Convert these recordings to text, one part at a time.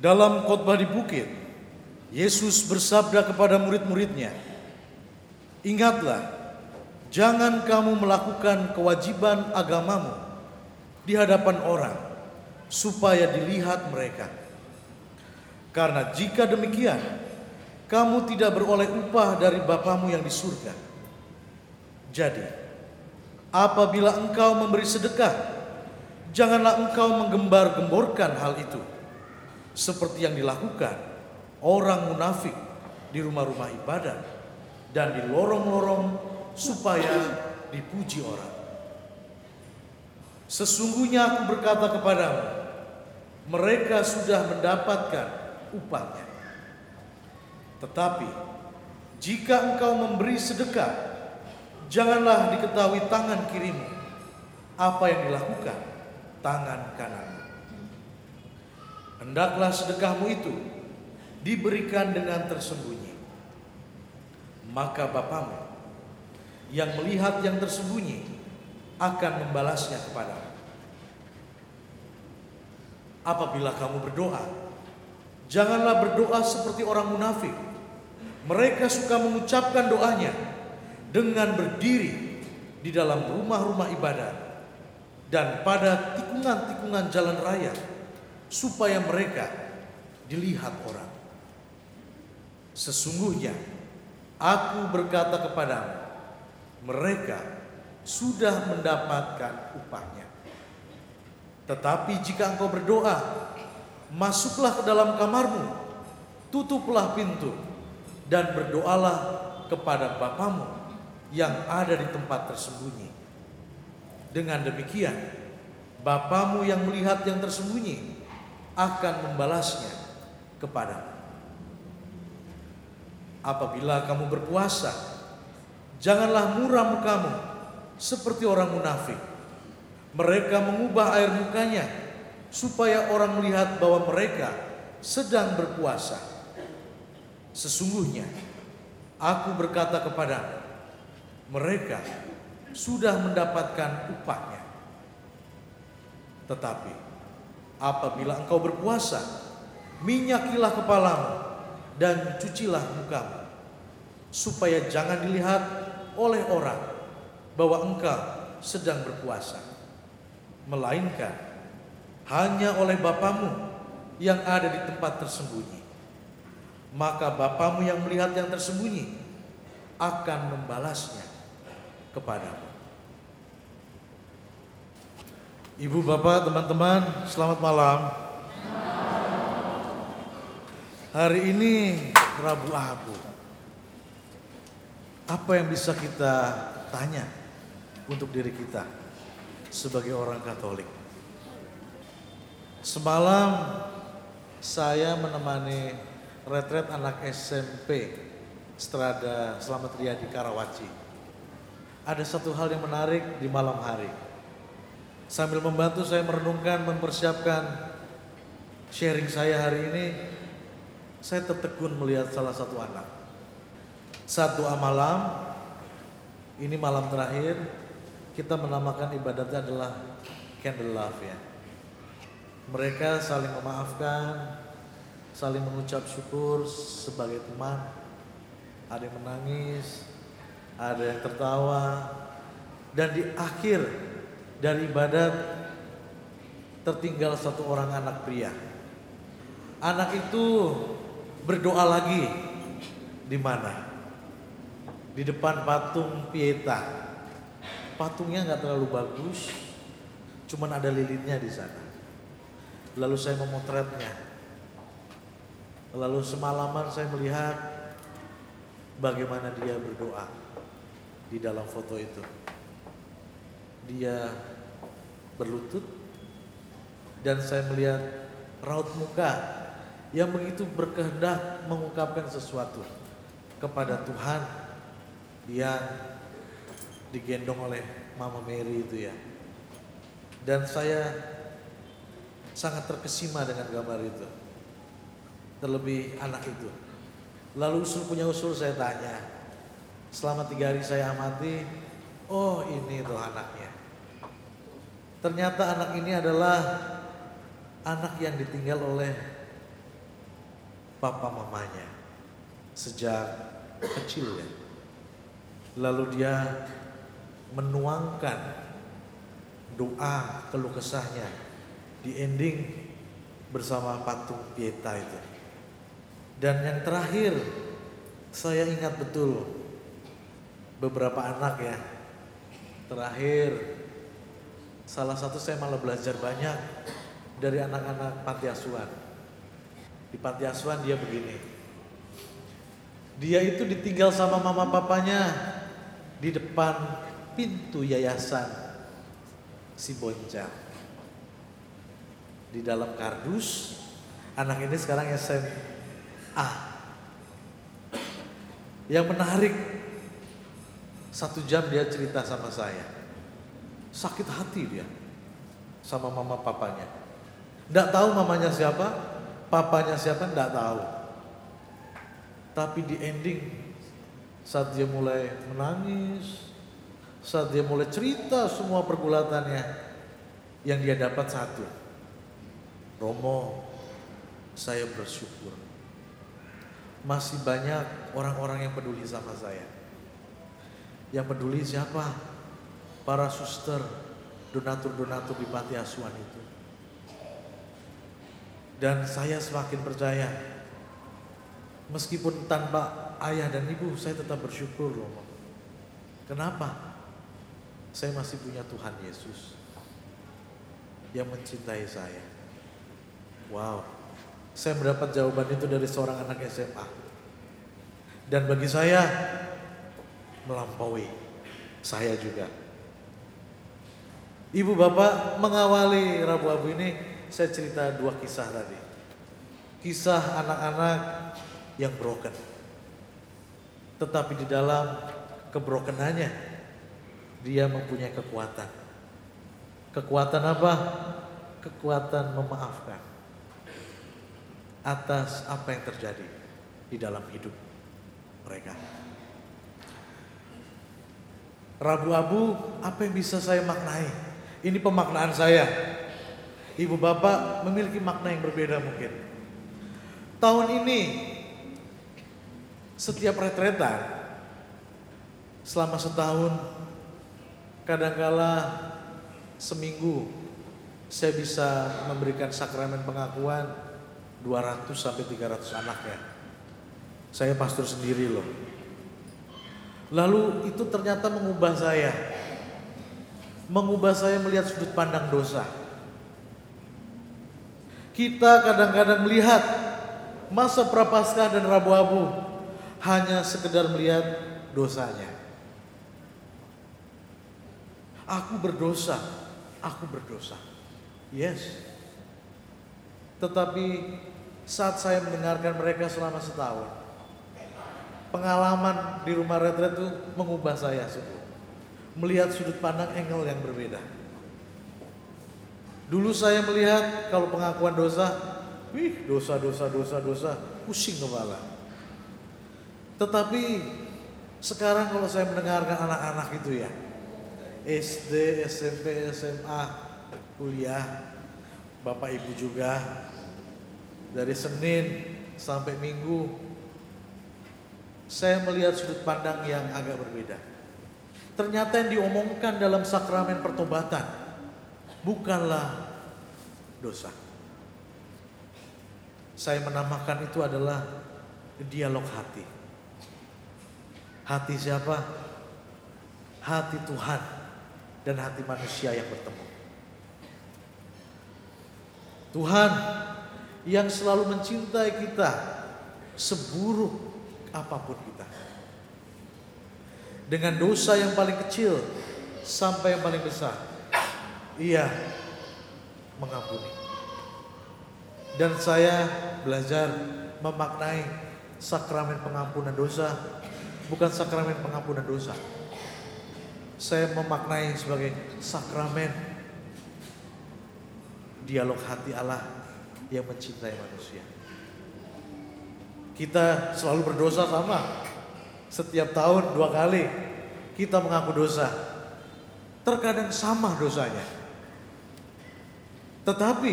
Dalam khotbah di bukit, Yesus bersabda kepada murid-muridnya, "Ingatlah, jangan kamu melakukan kewajiban agamamu di hadapan orang supaya dilihat mereka. Karena jika demikian, kamu tidak beroleh upah dari Bapamu yang di surga. Jadi, apabila engkau memberi sedekah, janganlah engkau menggembar-gemborkan hal itu seperti yang dilakukan orang munafik di rumah-rumah ibadah dan di lorong-lorong supaya dipuji orang. Sesungguhnya aku berkata kepadamu, mereka sudah mendapatkan upahnya. Tetapi jika engkau memberi sedekah, janganlah diketahui tangan kirimu apa yang dilakukan tangan kananmu. Hendaklah sedekahmu itu diberikan dengan tersembunyi. Maka Bapamu yang melihat yang tersembunyi akan membalasnya kepadamu. Apabila kamu berdoa, janganlah berdoa seperti orang munafik. Mereka suka mengucapkan doanya dengan berdiri di dalam rumah-rumah ibadat dan pada tikungan-tikungan jalan raya supaya mereka dilihat orang. Sesungguhnya aku berkata kepadamu, mereka sudah mendapatkan upahnya. Tetapi jika engkau berdoa, masuklah ke dalam kamarmu, tutuplah pintu, dan berdoalah kepada Bapamu yang ada di tempat tersembunyi. Dengan demikian, Bapamu yang melihat yang tersembunyi akan membalasnya kepadamu. Apabila kamu berpuasa, janganlah muram mukamu seperti orang munafik. Mereka mengubah air mukanya supaya orang melihat bahwa mereka sedang berpuasa. Sesungguhnya aku berkata kepadamu, mereka sudah mendapatkan upahnya. Tetapi apabila engkau berpuasa, minyakilah kepalamu dan cucilah mukamu, supaya jangan dilihat oleh orang bahwa engkau sedang berpuasa, melainkan hanya oleh Bapamu yang ada di tempat tersembunyi. Maka Bapamu yang melihat yang tersembunyi akan membalasnya kepadamu. Ibu, bapak, teman-teman, selamat malam. Hari ini Rabu Abu. Apa yang bisa kita tanya untuk diri kita sebagai orang Katolik? Semalam saya menemani retret anak SMP Strada Selamat Ria di Karawaci. Ada satu hal yang menarik di malam hari Sambil membantu saya merenungkan, mempersiapkan sharing saya hari ini, saya tertegun melihat salah satu anak. Satu malam, ini malam terakhir, kita menamakan ibadatnya adalah candle love ya. Mereka saling memaafkan, saling mengucap syukur sebagai teman. Ada yang menangis, ada yang tertawa, dan di akhir dari ibadat tertinggal satu orang anak pria. Anak itu berdoa lagi di mana? Di depan patung Pieta. Patungnya nggak terlalu bagus, cuman ada lilinnya di sana. Lalu saya memotretnya. Lalu semalaman saya melihat bagaimana dia berdoa di dalam foto itu dia berlutut dan saya melihat raut muka yang begitu berkehendak mengungkapkan sesuatu kepada Tuhan yang digendong oleh Mama Mary itu ya. Dan saya sangat terkesima dengan gambar itu. Terlebih anak itu. Lalu usul punya usul saya tanya. Selama tiga hari saya amati, oh ini tuh anaknya. Ternyata anak ini adalah anak yang ditinggal oleh papa mamanya sejak kecil ya. Lalu dia menuangkan doa keluh kesahnya di ending bersama patung Pieta itu. Dan yang terakhir saya ingat betul beberapa anak ya. Terakhir salah satu saya malah belajar banyak dari anak-anak panti asuhan. Di panti asuhan dia begini. Dia itu ditinggal sama mama papanya di depan pintu yayasan si Bonca. Di dalam kardus, anak ini sekarang SMA. Yang menarik, satu jam dia cerita sama saya. Sakit hati dia sama mama papanya. Tidak tahu mamanya siapa, papanya siapa, tidak tahu. Tapi di ending, saat dia mulai menangis, saat dia mulai cerita semua pergulatannya, yang dia dapat satu. Romo, saya bersyukur. Masih banyak orang-orang yang peduli sama saya. Yang peduli siapa? Para suster, donatur-donatur di panti asuhan itu. Dan saya semakin percaya, meskipun tanpa ayah dan ibu, saya tetap bersyukur loh. Kenapa? Saya masih punya Tuhan Yesus yang mencintai saya. Wow, saya mendapat jawaban itu dari seorang anak SMA. Dan bagi saya, melampaui saya juga. Ibu bapak mengawali Rabu Abu ini saya cerita dua kisah tadi. Kisah anak-anak yang broken. Tetapi di dalam kebrokenannya dia mempunyai kekuatan. Kekuatan apa? Kekuatan memaafkan atas apa yang terjadi di dalam hidup mereka. Rabu Abu, apa yang bisa saya maknai? Ini pemaknaan saya ibu bapak memiliki makna yang berbeda mungkin. Tahun ini setiap retretan selama setahun kadangkala seminggu saya bisa memberikan sakramen pengakuan 200 sampai 300 anak ya. Saya pastor sendiri loh. Lalu itu ternyata mengubah saya. Mengubah saya melihat sudut pandang dosa. Kita kadang-kadang melihat masa prapaskah dan Rabu Abu hanya sekedar melihat dosanya. Aku berdosa, aku berdosa. Yes. Tetapi saat saya mendengarkan mereka selama setahun, pengalaman di rumah retret itu mengubah saya sungguh. Melihat sudut pandang angle yang berbeda. Dulu saya melihat kalau pengakuan dosa, wih dosa, dosa, dosa, dosa, pusing kepala. Tetapi sekarang kalau saya mendengarkan anak-anak itu ya, SD, SMP, SMA, kuliah, Bapak Ibu juga, dari Senin sampai Minggu, saya melihat sudut pandang yang agak berbeda. Ternyata yang diomongkan dalam sakramen pertobatan bukanlah dosa. Saya menamakan itu adalah dialog hati. Hati siapa? Hati Tuhan dan hati manusia yang bertemu. Tuhan yang selalu mencintai kita seburuk apa pun kita. Dengan dosa yang paling kecil sampai yang paling besar. Ia mengampuni. Dan saya belajar memaknai sakramen pengampunan dosa bukan sakramen pengampunan dosa. Saya memaknai sebagai sakramen dialog hati Allah yang mencintai manusia. Kita selalu berdosa sama. Setiap tahun dua kali kita mengaku dosa. Terkadang sama dosanya. Tetapi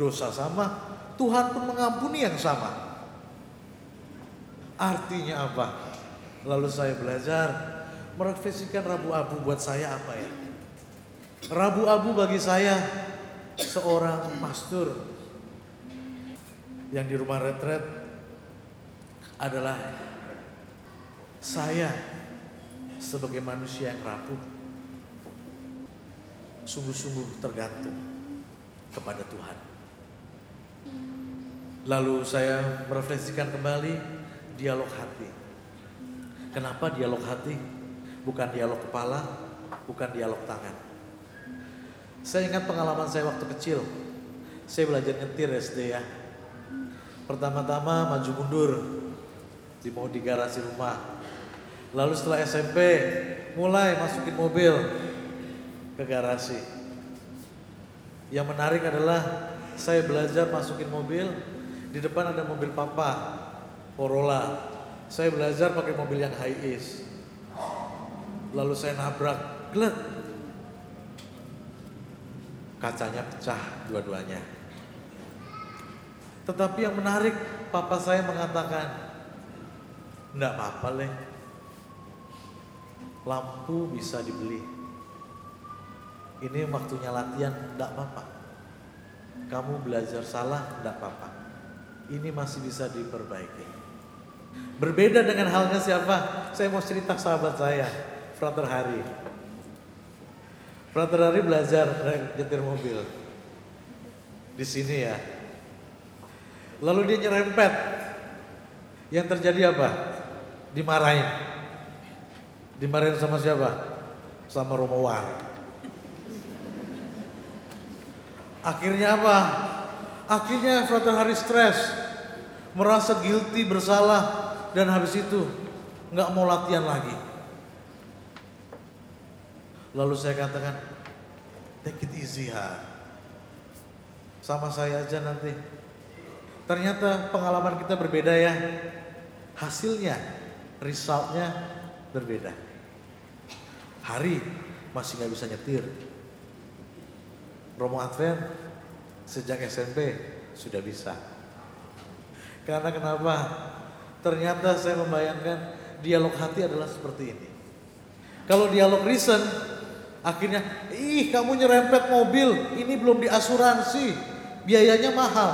dosa sama, Tuhan pun mengampuni yang sama. Artinya apa? Lalu saya belajar merefleksikan Rabu Abu buat saya apa ya? Rabu Abu bagi saya seorang pastor yang di rumah retret adalah saya sebagai manusia yang rapuh sungguh-sungguh tergantung kepada Tuhan. Lalu saya merefleksikan kembali dialog hati. Kenapa dialog hati? Bukan dialog kepala, bukan dialog tangan. Saya ingat pengalaman saya waktu kecil. Saya belajar nyetir SD ya. Pertama-tama maju mundur di mau di garasi rumah. Lalu setelah SMP mulai masukin mobil ke garasi. Yang menarik adalah saya belajar masukin mobil di depan ada mobil papa Corolla. Saya belajar pakai mobil yang high ace. Lalu saya nabrak, gled. Kacanya pecah dua-duanya. Tetapi yang menarik, papa saya mengatakan, enggak apa-apa leh. Lampu bisa dibeli. Ini waktunya latihan, enggak apa-apa. Kamu belajar salah, enggak apa-apa. Ini masih bisa diperbaiki. Berbeda dengan halnya siapa? Saya mau cerita sahabat saya, Frater Hari. Frater Hari belajar nyetir mobil. Di sini ya. Lalu dia nyerempet. Yang terjadi apa? Dimarahin. Dimarahin sama siapa? Sama Romo War. Akhirnya apa? Akhirnya Frater Hari stres, merasa guilty, bersalah, dan habis itu nggak mau latihan lagi. Lalu saya katakan, take it easy ha. Sama saya aja nanti. Ternyata pengalaman kita berbeda ya. Hasilnya, resultnya berbeda. Hari masih nggak bisa nyetir. Romo Advent sejak SMP sudah bisa. Karena kenapa? Ternyata saya membayangkan dialog hati adalah seperti ini. Kalau dialog reason, akhirnya, ih kamu nyerempet mobil, ini belum diasuransi, biayanya mahal.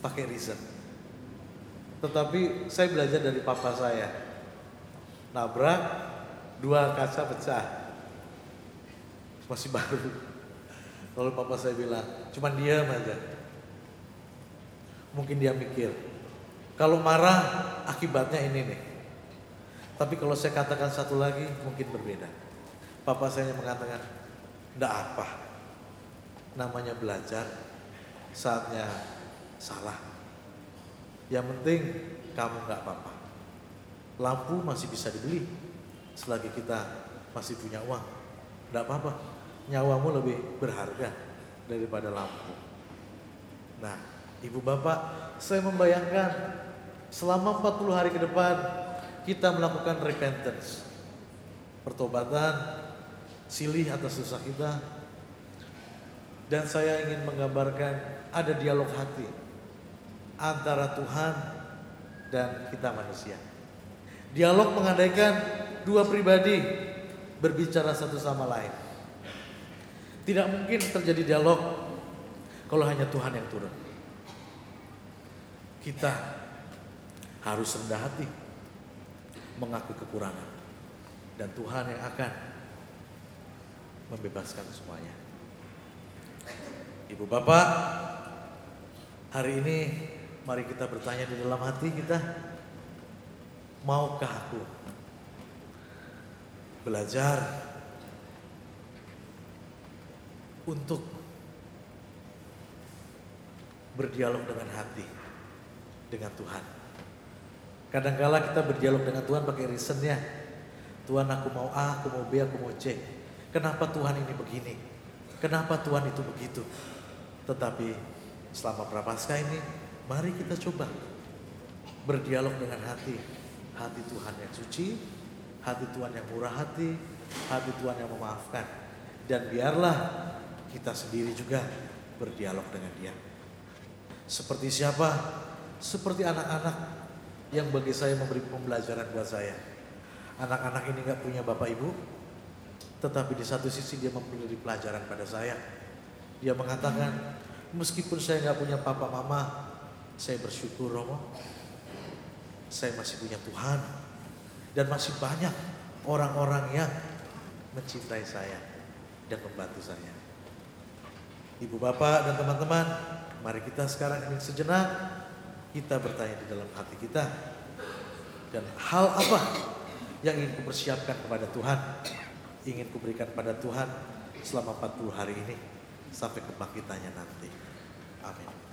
Pakai reason. Tetapi saya belajar dari papa saya. Nabrak, dua kaca pecah. Masih baru. Lalu papa saya bilang, cuman diam aja. Mungkin dia mikir, kalau marah akibatnya ini nih. Tapi kalau saya katakan satu lagi mungkin berbeda. Papa saya mengatakan, enggak apa. Namanya belajar, saatnya salah. Yang penting kamu enggak apa-apa. Lampu masih bisa dibeli selagi kita masih punya uang. Enggak apa-apa. Nyawamu lebih berharga daripada lampu. Nah, Ibu Bapak, saya membayangkan selama 40 hari ke depan kita melakukan repentance. Pertobatan, silih atas dosa kita. Dan saya ingin menggambarkan ada dialog hati antara Tuhan dan kita manusia. Dialog mengandaikan dua pribadi berbicara satu sama lain. Tidak mungkin terjadi dialog kalau hanya Tuhan yang turun. Kita harus rendah hati, mengakui kekurangan, dan Tuhan yang akan membebaskan semuanya. Ibu bapak, hari ini mari kita bertanya di dalam hati kita, maukah aku belajar untuk berdialog dengan hati dengan Tuhan. Kadangkala kita berdialog dengan Tuhan pakai reasonnya. Tuhan aku mau A, aku mau B, aku mau C. Kenapa Tuhan ini begini? Kenapa Tuhan itu begitu? Tetapi selama prapaskah ini, mari kita coba berdialog dengan hati. Hati Tuhan yang suci, hati Tuhan yang murah hati, hati Tuhan yang memaafkan. Dan biarlah kita sendiri juga berdialog dengan dia. Seperti siapa? seperti anak-anak yang bagi saya memberi pembelajaran buat saya. Anak-anak ini nggak punya bapak ibu, tetapi di satu sisi dia memberi pelajaran pada saya. Dia mengatakan, meskipun saya nggak punya papa mama, saya bersyukur Romo. Saya masih punya Tuhan dan masih banyak orang-orang yang mencintai saya dan membantu saya. Ibu bapak dan teman-teman, mari kita sekarang ini sejenak kita bertanya di dalam hati kita dan hal apa yang ingin kupersiapkan kepada Tuhan, ingin kuberikan pada Tuhan selama 40 hari ini sampai kebangkitannya nanti. Amin.